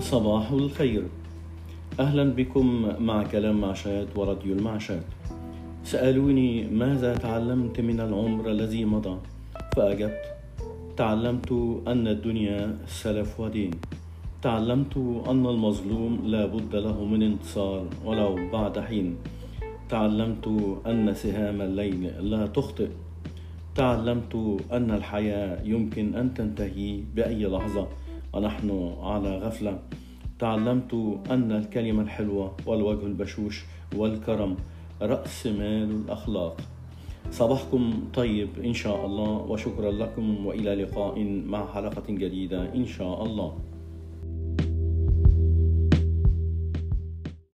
صباح الخير. أهلا بكم مع كلام معشات وراديو المعشات. سألوني ماذا تعلمت من العمر الذي مضى؟ فأجبت تعلمت أن الدنيا سلف ودين. تعلمت أن المظلوم لا بد له من انتصار ولو بعد حين. تعلمت أن سهام الليل لا تخطئ. تعلمت أن الحياة يمكن أن تنتهي بأي لحظة. ونحن على غفلة. تعلمت أن الكلمة الحلوة والوجه البشوش والكرم رأس مال الأخلاق. صباحكم طيب إن شاء الله وشكرا لكم وإلى لقاء مع حلقة جديدة إن شاء الله.